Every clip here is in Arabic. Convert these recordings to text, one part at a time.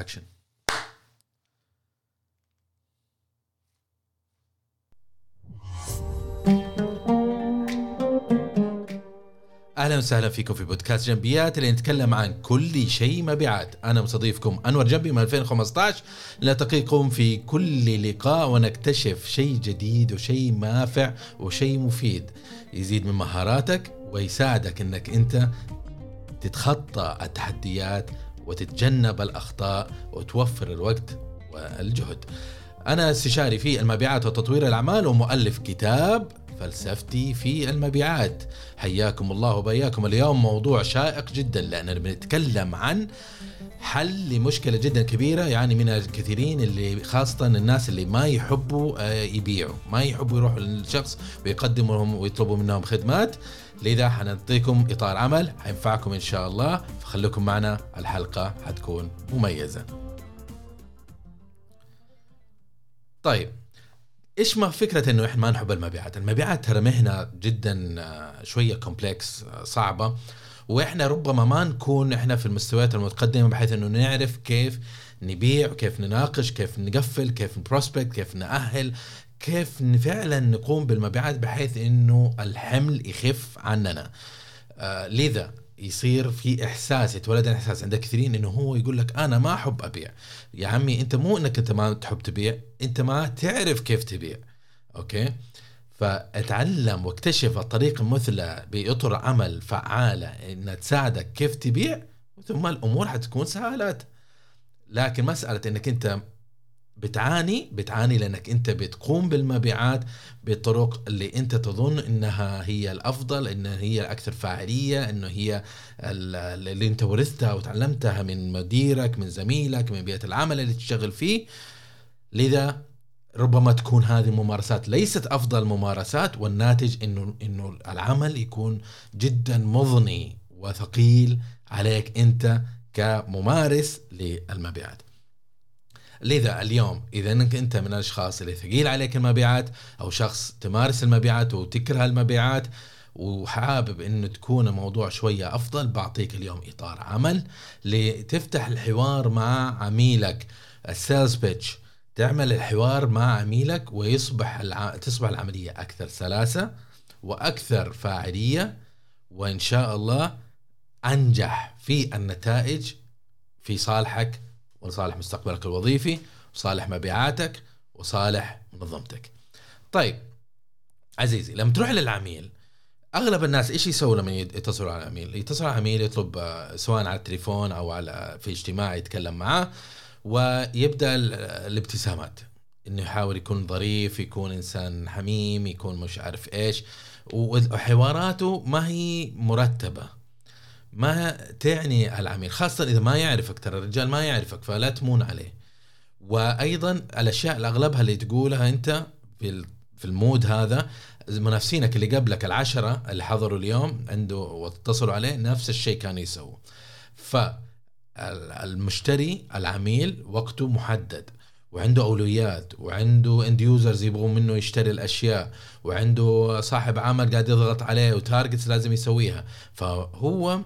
اكشن أهلا وسهلا فيكم في بودكاست جنبيات اللي نتكلم عن كل شيء مبيعات. أنا مستضيفكم أنور جنبي من 2015 نلتقيكم في كل لقاء ونكتشف شيء جديد وشيء نافع وشيء مفيد. يزيد من مهاراتك ويساعدك إنك أنت تتخطى التحديات وتتجنب الأخطاء وتوفر الوقت والجهد. أنا استشاري في المبيعات وتطوير الأعمال ومؤلف كتاب فلسفتي في المبيعات. حياكم الله وبياكم. اليوم موضوع شائق جدا لأننا بنتكلم عن حل لمشكلة جدا كبيرة يعني من الكثيرين اللي خاصة الناس اللي ما يحبوا آه، يبيعوا. ما يحبوا يروحوا للشخص ويقدموا لهم ويطلبوا منهم خدمات. لذا حنعطيكم إطار عمل حينفعكم إن شاء الله فخليكم معنا الحلقة حتكون مميزة. طيب إيش ما فكرة إنه إحنا ما نحب المبيعات؟ المبيعات ترى مهنة جدا آه، شوية كومبلكس آه، صعبة وإحنا ربما ما نكون إحنا في المستويات المتقدمة بحيث إنه نعرف كيف نبيع كيف نناقش كيف نقفل كيف نبروسبكت كيف نأهل كيف فعلا نقوم بالمبيعات بحيث إنه الحمل يخف عننا؟ آه لذا يصير في إحساس يتولد الاحساس عند كثيرين إنه هو يقول لك أنا ما أحب أبيع. يا عمي أنت مو إنك أنت ما تحب تبيع أنت ما تعرف كيف تبيع. أوكي؟ فأتعلم واكتشف الطريقة المثلى بإطر عمل فعالة إنها تساعدك كيف تبيع ثم الأمور حتكون سهالات لكن مسألة إنك أنت بتعاني بتعاني لأنك أنت بتقوم بالمبيعات بالطرق اللي أنت تظن إنها هي الأفضل انها هي الأكثر فاعلية انه هي اللي أنت ورثتها وتعلمتها من مديرك من زميلك من بيئة العمل اللي تشتغل فيه. لذا ربما تكون هذه الممارسات ليست أفضل ممارسات والناتج إنه إنه العمل يكون جدا مضني وثقيل عليك أنت كممارس للمبيعات. لذا اليوم إذا إنك أنت من الأشخاص اللي ثقيل عليك المبيعات أو شخص تمارس المبيعات وتكره المبيعات وحابب انه تكون الموضوع شوية أفضل بعطيك اليوم إطار عمل لتفتح الحوار مع عميلك. السيلز بيتش تعمل الحوار مع عميلك ويصبح الع... تصبح العملية أكثر سلاسة وأكثر فاعلية وإن شاء الله أنجح في النتائج في صالحك ولصالح مستقبلك الوظيفي وصالح مبيعاتك وصالح منظمتك. طيب عزيزي لما تروح للعميل أغلب الناس إيش يسووا لما يتصلوا على العميل؟ يتصل على العميل يطلب آه، سواء على التليفون أو على في اجتماع يتكلم معاه ويبدأ الابتسامات. إنه يحاول يكون ظريف يكون إنسان حميم يكون مش عارف إيش وحواراته ما هي مرتبة. ما تعني العميل خاصة إذا ما يعرفك ترى الرجال ما يعرفك فلا تمون عليه. وأيضا الأشياء الأغلبها اللي تقولها أنت في في المود هذا منافسينك اللي قبلك العشرة اللي حضروا اليوم عنده واتصلوا عليه نفس الشيء كانوا يسووا فالمشتري العميل وقته محدد. وعنده أولويات وعنده end users يبغون منه يشتري الأشياء وعنده صاحب عمل قاعد يضغط عليه و targets لازم يسويها. فهو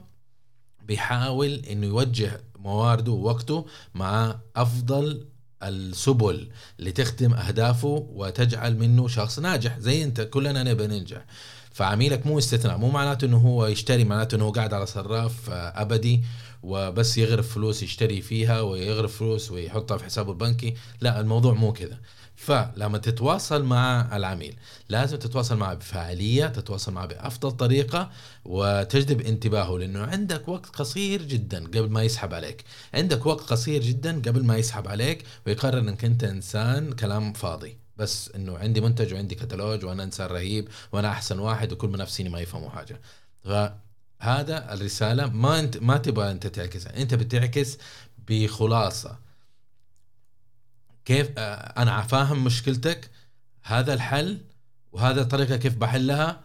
بيحاول إنه يوجه موارده ووقته مع أفضل السبل لتخدم أهدافه وتجعل منه شخص ناجح زي أنت كلنا نبي ننجح. فعميلك مو استثناء مو معناته إنه هو يشتري معناته إنه هو قاعد على صراف أبدي. وبس يغرف فلوس يشتري فيها ويغرف فلوس ويحطها في حسابه البنكي. لا الموضوع مو كذا. فلما تتواصل مع العميل لازم تتواصل معه بفاعلية تتواصل معه بأفضل طريقة وتجذب انتباهه لأنه عندك وقت قصير جدا قبل ما يسحب عليك. عندك وقت قصير جدا قبل ما يسحب عليك ويقرر أنك أنت إنسان كلام فاضي. بس إنه عندي منتج وعندي كتالوج وأنا إنسان رهيب وأنا أحسن واحد وكل منافسيني ما يفهموا حاجة. فهذا الرسالة ما انت ما تبغى انت تعكسها. انت بتعكس بخلاصة. كيف آه، أنا فاهم مشكلتك هذا الحل وهذا الطريقة كيف بحلها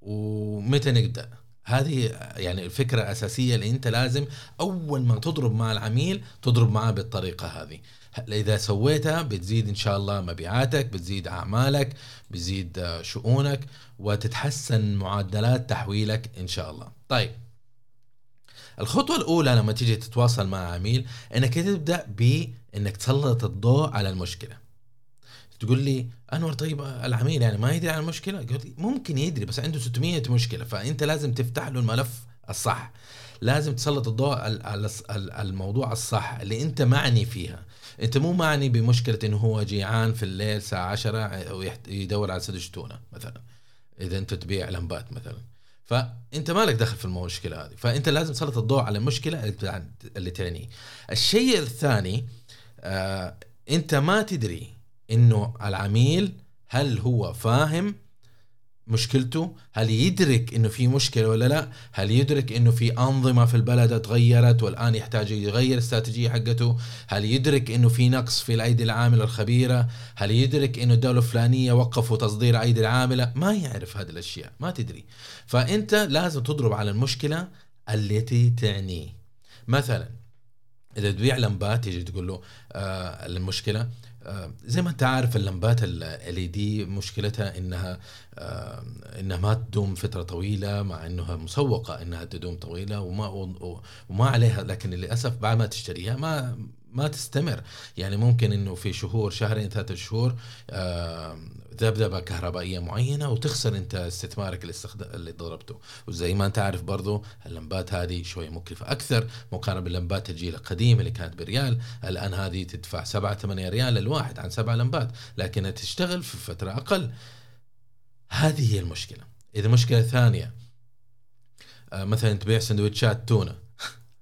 ومتى نبدأ؟ هذه يعني الفكرة الأساسية اللي أنت لازم أول ما تضرب مع العميل تضرب معه بالطريقة هذه. إذا سويتها بتزيد إن شاء الله مبيعاتك بتزيد أعمالك بتزيد شؤونك وتتحسن معدلات تحويلك إن شاء الله. طيب. الخطوة الأولى لما تيجي تتواصل مع عميل إنك تبدأ بإنك تسلط الضوء على المشكلة. تقول لي أنور طيب العميل يعني ما يدري عن المشكلة؟ قلت ممكن يدري بس عنده 600 مشكلة فأنت لازم تفتح له الملف الصح. لازم تسلط الضوء على الموضوع الصح اللي أنت معني فيها. أنت مو معني بمشكلة إنه هو جيعان في الليل الساعة 10 ويدور على سندوتش تونه مثلا إذا أنت تبيع لمبات مثلا. فأنت مالك دخل في المشكلة هذه فأنت لازم تسلط الضوء على المشكلة اللي تعنيه. الشيء الثاني آه أنت ما تدري إنه العميل هل هو فاهم مشكلته؟ هل يدرك إنه في مشكلة ولا لا؟ هل يدرك إنه في أنظمة في البلد تغيرت والآن يحتاج يغير الاستراتيجيه حقته؟ هل يدرك إنه في نقص في الأيدي العاملة الخبيرة؟ هل يدرك إنه الدولة الفلانية وقفوا تصدير أيدي العاملة؟ ما يعرف هذه الأشياء ما تدري. فأنت لازم تضرب على المشكلة التي تعنيه مثلا إذا تبيع لمبات تيجي تقول له آه المشكلة زي ما انت عارف اللمبات ال دي مشكلتها إنها إنها ما تدوم فترة طويلة مع إنها مسوقة إنها تدوم طويلة وما وما عليها لكن للأسف بعد ما تشتريها ما ما تستمر. يعني ممكن إنه في شهور شهرين ثلاثة شهور ذبذبة كهربائية معينة وتخسر انت استثمارك اللي استخد... اللي ضربته. وزي ما انت عارف برضو اللمبات هذه شوي مكلفة أكثر مقارنة باللمبات الجيل القديم اللي كانت بريال. الآن هذه تدفع 7 8 ريال للواحد عن سبع لمبات لكنها تشتغل في فترة أقل. هذه هي المشكلة. إذا مشكلة ثانية آه، مثلا تبيع سندويتشات تونة.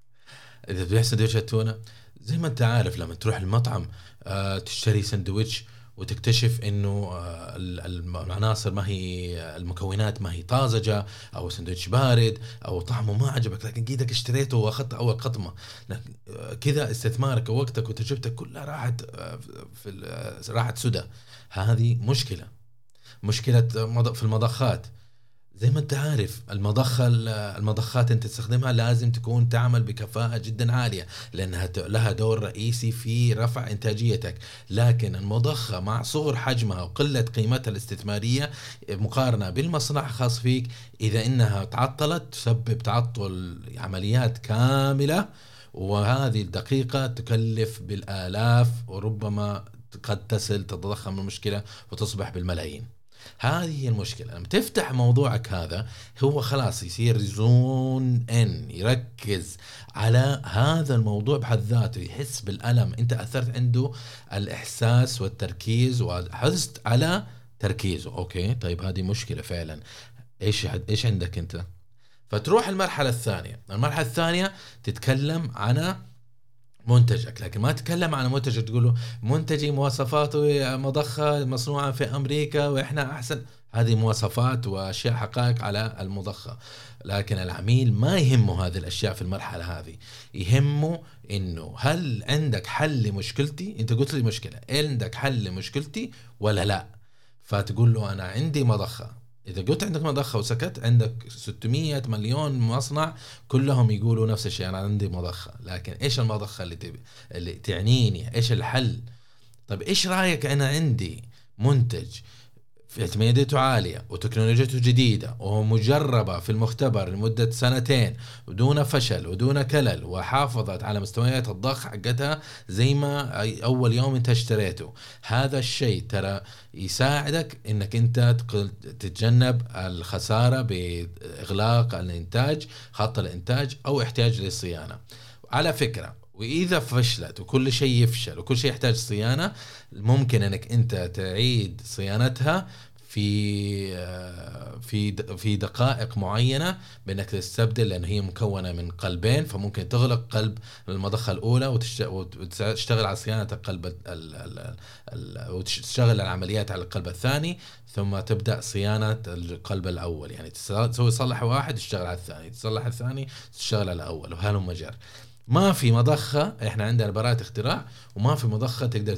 إذا تبيع سندويتشات تونة زي ما أنت عارف لما تروح المطعم آه، تشتري سندويتش وتكتشف إنه آه، العناصر ما هي المكونات ما هي طازجة أو سندوتش بارد أو طعمه ما عجبك لكن إيدك اشتريته وأخذت أول قطمة. آه، كذا استثمارك ووقتك وتجربتك كلها راحت في راحت سدى. هذه مشكلة. مشكلة في المضخات. زي ما انت عارف المضخة المضخات انت تستخدمها لازم تكون تعمل بكفاءة جدا عالية لأنها لها دور رئيسي في رفع إنتاجيتك. لكن المضخة مع صغر حجمها وقلة قيمتها الاستثمارية مقارنة بالمصنع الخاص فيك إذا إنها تعطلت تسبب تعطل عمليات كاملة وهذه الدقيقة تكلف بالآلاف وربما قد تصل تتضخم المشكلة وتصبح بالملايين. هذه هي المشكلة. لما تفتح موضوعك هذا هو خلاص يصير zone in يركز على هذا الموضوع بحد ذاته يحس بالألم. أنت أثرت عنده الإحساس والتركيز وحزت على تركيزه. أوكي طيب هذه مشكلة فعلا. إيش إيش عندك أنت؟ فتروح المرحلة الثانية. المرحلة الثانية تتكلم عن منتجك لكن ما تتكلم عن منتجك تقول له منتجي مواصفاته مضخة مصنوعة في أمريكا وإحنا أحسن. هذه مواصفات وأشياء حقائق على المضخة. لكن العميل ما يهمه هذه الأشياء في المرحلة هذه. يهمه إنه هل عندك حل لمشكلتي؟ أنت قلت لي مشكلة. عندك حل لمشكلتي ولا لا؟ فتقول له أنا عندي مضخة. إذا قلت عندك مضخة وسكت عندك 600 مليون مصنع كلهم يقولوا نفس الشيء أنا عندي مضخة. لكن إيش المضخة اللي تبي؟ اللي تعنيني؟ إيش الحل؟ طيب إيش رأيك أنا عندي؟ منتج. اعتماديته عالية وتكنولوجيته جديدة ومجربة في المختبر لمدة سنتين ودون فشل ودون كلل وحافظت على مستويات الضخ حقتها زي ما أول يوم أنت اشتريته. هذا الشيء ترى يساعدك أنك أنت تتجنب الخسارة بإغلاق الإنتاج خط الإنتاج أو احتياج للصيانة. على فكرة وإذا فشلت وكل شيء يفشل وكل شيء يحتاج صيانة ممكن إنك أنت تعيد صيانتها في آه، في في دقائق معينة بإنك تستبدل لأن هي مكونة من قلبين فممكن تغلق قلب المضخة الأولى وتشتغل على صيانة القلب وتشتغل العمليات على القلب الثاني ثم تبدأ صيانة القلب الأول. يعني تسوي تصلح واحد تشتغل على الثاني تصلح الثاني تشتغل على الأول وهلم جر ما في مضخة إحنا عندنا براءة اختراع وما في مضخة تقدر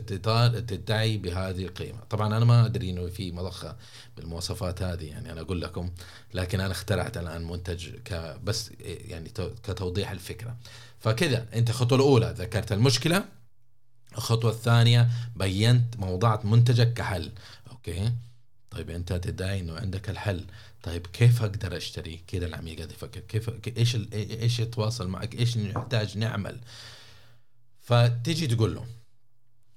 تدعي بهذه القيمة. طبعا أنا ما أدري إنه في مضخة بالمواصفات هذه يعني أنا أقول لكم لكن أنا اخترعت الآن منتج ك بس يعني كتوضيح الفكرة. فكذا أنت الخطوة الأولى ذكرت المشكلة. الخطوة الثانية بينت موضعت منتجك كحل. أوكي؟ طيب أنت تدعي إنه عندك الحل. طيب كيف أقدر أشتري؟ كذا العميل قاعد يفكر كيف إيش إيش يتواصل معك؟ إيش نحتاج نعمل؟ فتيجي تقول له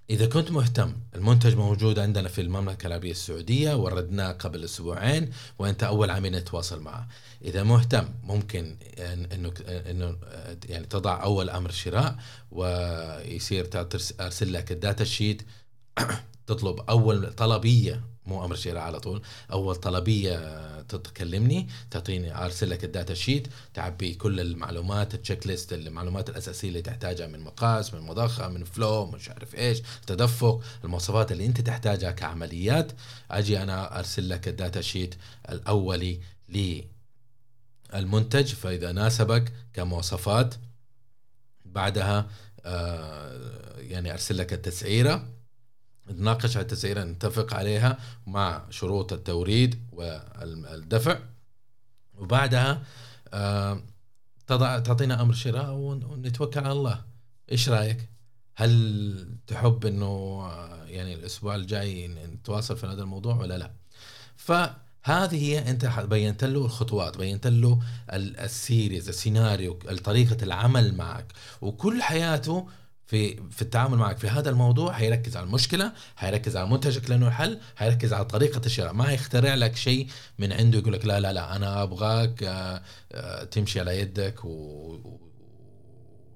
إذا كنت مهتم المنتج موجود عندنا في المملكة العربية السعودية وردناه قبل أسبوعين وأنت أول عميل نتواصل معه. إذا مهتم ممكن إنه إنه يعني تضع أول أمر شراء ويصير أرسل لك ال data sheet. تطلب أول طلبية مو أمر شراء على طول. أول طلبية تكلمني تعطيني أرسل لك ال data sheet تعبي كل المعلومات ال checklist المعلومات الأساسية اللي تحتاجها من مقاس من مضخة من flow مش عارف إيش تدفق المواصفات اللي أنت تحتاجها كعمليات. أجي أنا أرسل لك ال data sheet الأولي للمنتج فإذا ناسبك كمواصفات. بعدها آه يعني أرسل لك التسعيرة. نتناقش على التسعيره نتفق عليها مع شروط التوريد والدفع. وبعدها آه، تضع تعطينا أمر شراء ونتوكل على الله. إيش رأيك؟ هل تحب إنه آه، يعني الأسبوع الجاي نتواصل في هذا الموضوع ولا لا؟ فهذه هي أنت بينت له الخطوات بينت له السيريز السيناريو طريقة العمل معك. وكل حياته في في التعامل معك في هذا الموضوع حيركز على المشكلة حيركز على منتجك لأنه الحل حيركز على طريقة الشراء. ما يخترع لك شيء من عنده يقول لك لا لا لا أنا أبغاك آه، آه، تمشي على يدك و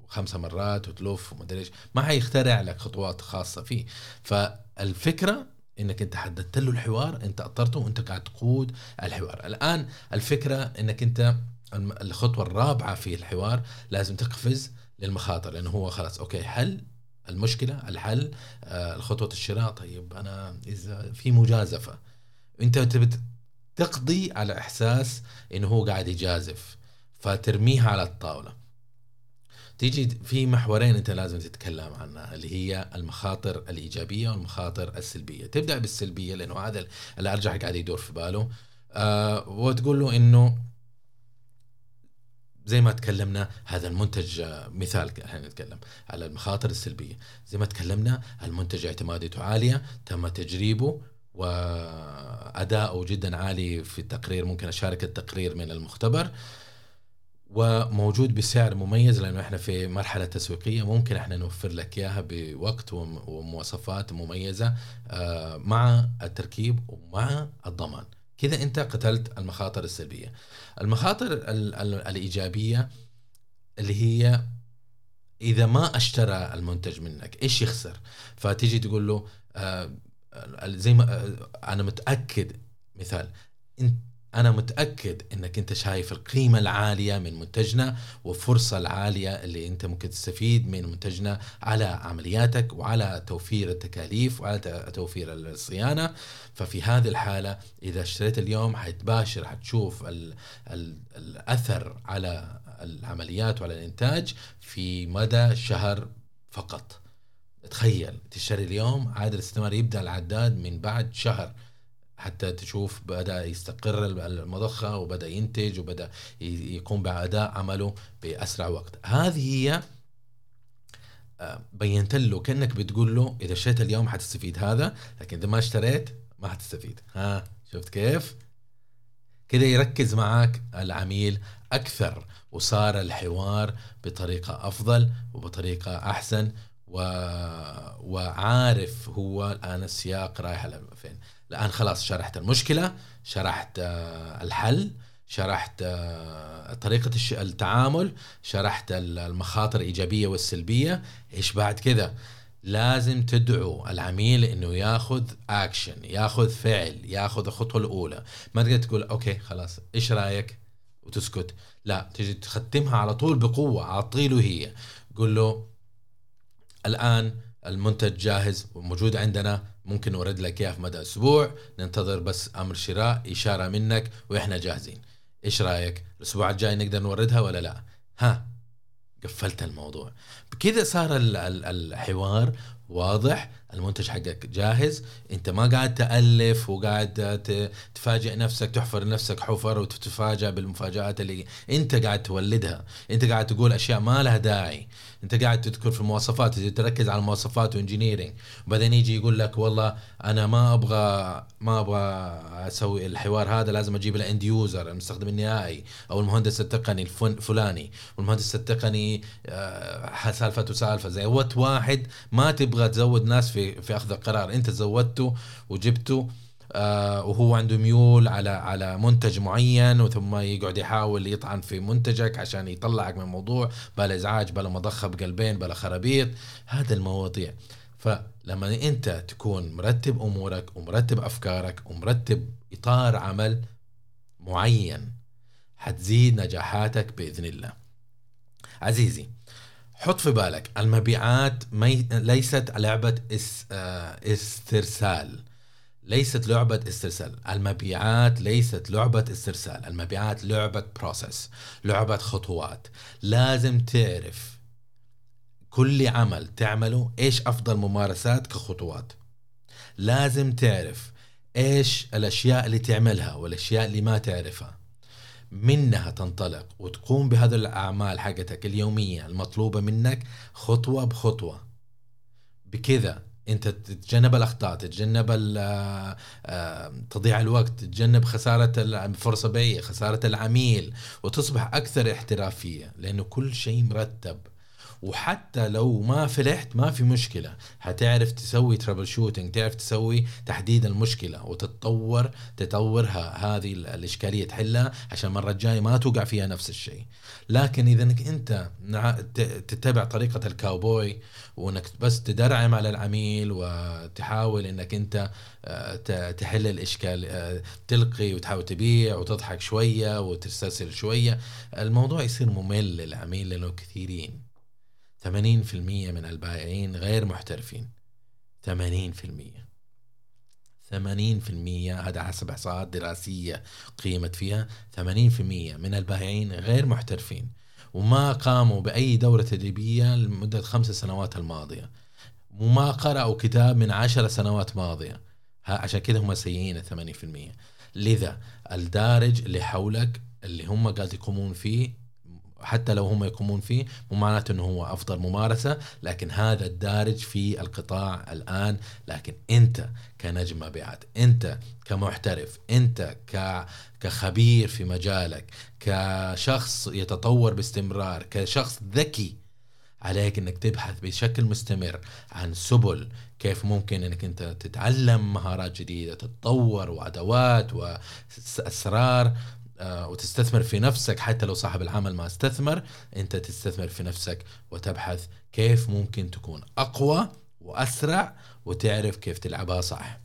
خمسة مرات وتلف وما أدري إيش. ما حيخترع لك خطوات خاصة فيه. فالفكرة إنك أنت حددت له الحوار أنت أطرته وأنت قاعد تقود الحوار. الآن الفكرة إنك أنت الخطوة الرابعة في الحوار لازم تقفز للمخاطر لأنه هو خلاص أوكي حل المشكلة الحل آه الخطوه الشراء. طيب أنا إذا في مجازفة أنت تقضي على إحساس إنه هو قاعد يجازف فترميها على الطاولة. تيجي في محورين أنت لازم تتكلم عنها اللي هي المخاطر الإيجابية والمخاطر السلبية. تبدأ بالسلبية لأنه هذا اللي ارجح قاعد يدور في باله. آه وتقول له إنه زي ما تكلمنا هذا المنتج مثال إحنا نتكلم على المخاطر السلبية. زي ما تكلمنا المنتج اعتماديته عالية تم تجريبه وأداؤه جدا عالي في التقرير ممكن أشارك التقرير من المختبر. وموجود بسعر مميز لأنه إحنا في مرحلة تسويقية ممكن إحنا نوفر لك إياها بوقت ومواصفات مميزة آه، مع التركيب ومع الضمان. كذا انت قتلت المخاطر السلبية. المخاطر ال ال الإيجابية اللي هي إذا ما أشترى المنتج منك إيش يخسر؟ فتيجي تقول له آه زي ما آه أنا متأكد مثال انت أنا متأكد إنك أنت شايف القيمة العالية من منتجنا والفرصه العالية اللي أنت ممكن تستفيد من منتجنا على عملياتك وعلى توفير التكاليف وعلى توفير الصيانة. ففي هذه الحالة إذا اشتريت اليوم حتباشر حتشوف ال ال الأثر على العمليات وعلى الإنتاج في مدى شهر فقط. تخيل تشتري اليوم عاد الاستثمار يبدأ العداد من بعد شهر. حتى تشوف بدأ يستقر المضخة وبدأ ينتج وبدأ يقوم بأداء عمله بأسرع وقت. هذه هي آه، بينت له كأنك بتقول له إذا اشتريت اليوم حتستفيد هذا لكن إذا ما اشتريت ما حتستفيد. ها شفت كيف؟ كده يركز معك العميل أكثر وصار الحوار بطريقة أفضل وبطريقة أحسن و... وعارف هو الآن السياق رايح فين الآن خلاص شرحت المشكلة شرحت آه، الحل شرحت آه، طريقة التعامل شرحت المخاطر الإيجابية والسلبية. إيش بعد كذا؟ لازم تدعو العميل إنه ياخذ اكشن ياخذ فعل ياخذ الخطوة الأولى. ما تقدر تقول أوكي خلاص إيش رأيك؟ وتسكت. لا تجي تختمها على طول بقوة اعطي هي قول له الآن المنتج جاهز وموجود عندنا. ممكن نورد لك اياه في مدى أسبوع. ننتظر بس أمر شراء إشارة منك وإحنا جاهزين. إيش رأيك؟ الأسبوع الجاي نقدر نوردها ولا لا؟ ها قفلت الموضوع. بكذا صار الحوار واضح. المنتج حقك جاهز. انت ما قاعد تألف وقاعد تفاجئ نفسك تحفر نفسك حفر وتتفاجئ بالمفاجآت اللي انت قاعد تولدها. انت قاعد تقول أشياء ما لها داعي. انت قاعد تذكر في المواصفات تركز على المواصفات و engineering وبعدين يجي يقول لك والله أنا ما أبغى ما أبغى أسوي الحوار هذا لازم أجيب ال end user المستخدم النهائي أو المهندس التقني الفلاني. والمهندس التقني آه، سالفة وسالفه زي وقت واحد ما تبغى تزود ناس في في أخذ القرار أنت زودته وجبته آه وهو عنده ميول على على منتج معين وثم يقعد يحاول يطعن في منتجك عشان يطلعك من الموضوع. بلا إزعاج بلا مضخة بقلبين بلا خرابيط. هذا المواضيع. فلما أنت تكون مرتب أمورك ومرتب أفكارك ومرتب إطار عمل معين حتزيد نجاحاتك بإذن الله. عزيزي حط في بالك المبيعات مي... ليست لعبة اس... آه، استرسال. ليست لعبة استرسال. المبيعات ليست لعبة استرسال. المبيعات لعبة بروسس لعبة خطوات. لازم تعرف كل عمل تعمله إيش أفضل ممارسات كخطوات. لازم تعرف إيش الأشياء اللي تعملها والأشياء اللي ما تعرفها. منها تنطلق وتقوم بهذه الأعمال حقتك اليومية المطلوبة منك خطوة بخطوة. بكذا أنت تتجنب الأخطاء تتجنب آه، تضيع الوقت تتجنب خسارة الفرصه بيع خسارة العميل وتصبح أكثر احترافية لأنه كل شيء مرتب. وحتى لو ما فلحت ما في مشكلة. هتعرف تسوي troubleshooting تعرف تسوي تحديد المشكلة وتتطور تطورها هذه الإشكالية تحلها. عشان المره الجاية ما توقع فيها نفس الشيء. لكن إذا إنك أنت تتبع طريقة الكاوبوي وإنك بس تدرعم على العميل وتحاول إنك أنت آه، تحل الاشكال آه، تلقي وتحاول تبيع وتضحك شوية وتستسهل شوية الموضوع يصير ممل للعميل لأنه كثيرين. 80% من البائعين غير محترفين. 80% 80% هذا حسب احصاءات دراسية قيمت فيها. 80% من البائعين غير محترفين. وما قاموا بأي دورة تدريبية لمدة خمس سنوات الماضية. وما قرأوا كتاب من عشر سنوات ماضية. عشان كذا هم سيئين 80% لذا الدارج اللي حولك اللي هم قاعد يقومون فيه حتى لو هم يقومون فيه مو معناته إنه هو أفضل ممارسة لكن هذا الدارج في القطاع الآن. لكن أنت كنجم مبيعات أنت كمحترف أنت ك كخبير في مجالك كشخص يتطور باستمرار كشخص ذكي عليك إنك تبحث بشكل مستمر عن سبل كيف ممكن إنك أنت تتعلم مهارات جديدة تتطور وأدوات وأسرار. وتستثمر في نفسك حتى لو صاحب العمل ما استثمر انت تستثمر في نفسك وتبحث كيف ممكن تكون أقوى وأسرع وتعرف كيف تلعبها صح.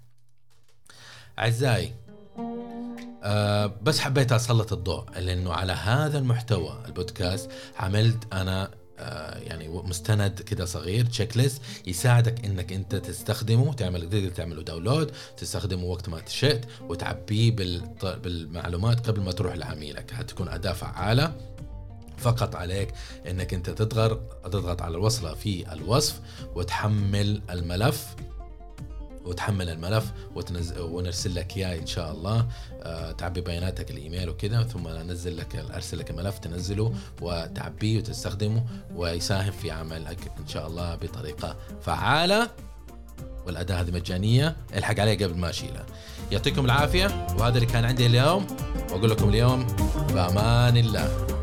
أعزائي أه بس حبيت أسلط الضوء لأنه على هذا المحتوى البودكاست عملت أنا آه، يعني مستند كده صغير checklist يساعدك إنك أنت تستخدمه تعمل تقدر تعمله download تستخدمه وقت ما شئت وتعبيه بالمعلومات قبل ما تروح لعميلك. هتكون أداة فعالة. فقط عليك إنك أنت تضغط تضغط على الوصلة في الوصف وتحمل الملف. وتحمل الملف وتنزل ونرسل لك إياه إن شاء الله. آه، تعبي بياناتك الإيميل وكذا ثم أنزل لك أرسل لك الملف تنزله وتعبيه وتستخدمه ويساهم في عملك إن شاء الله بطريقة فعالة. والأداة هذه مجانية الحق عليها قبل ما أشيلها. يعطيكم العافية وهذا اللي كان عندي اليوم. وأقول لكم اليوم بأمان الله.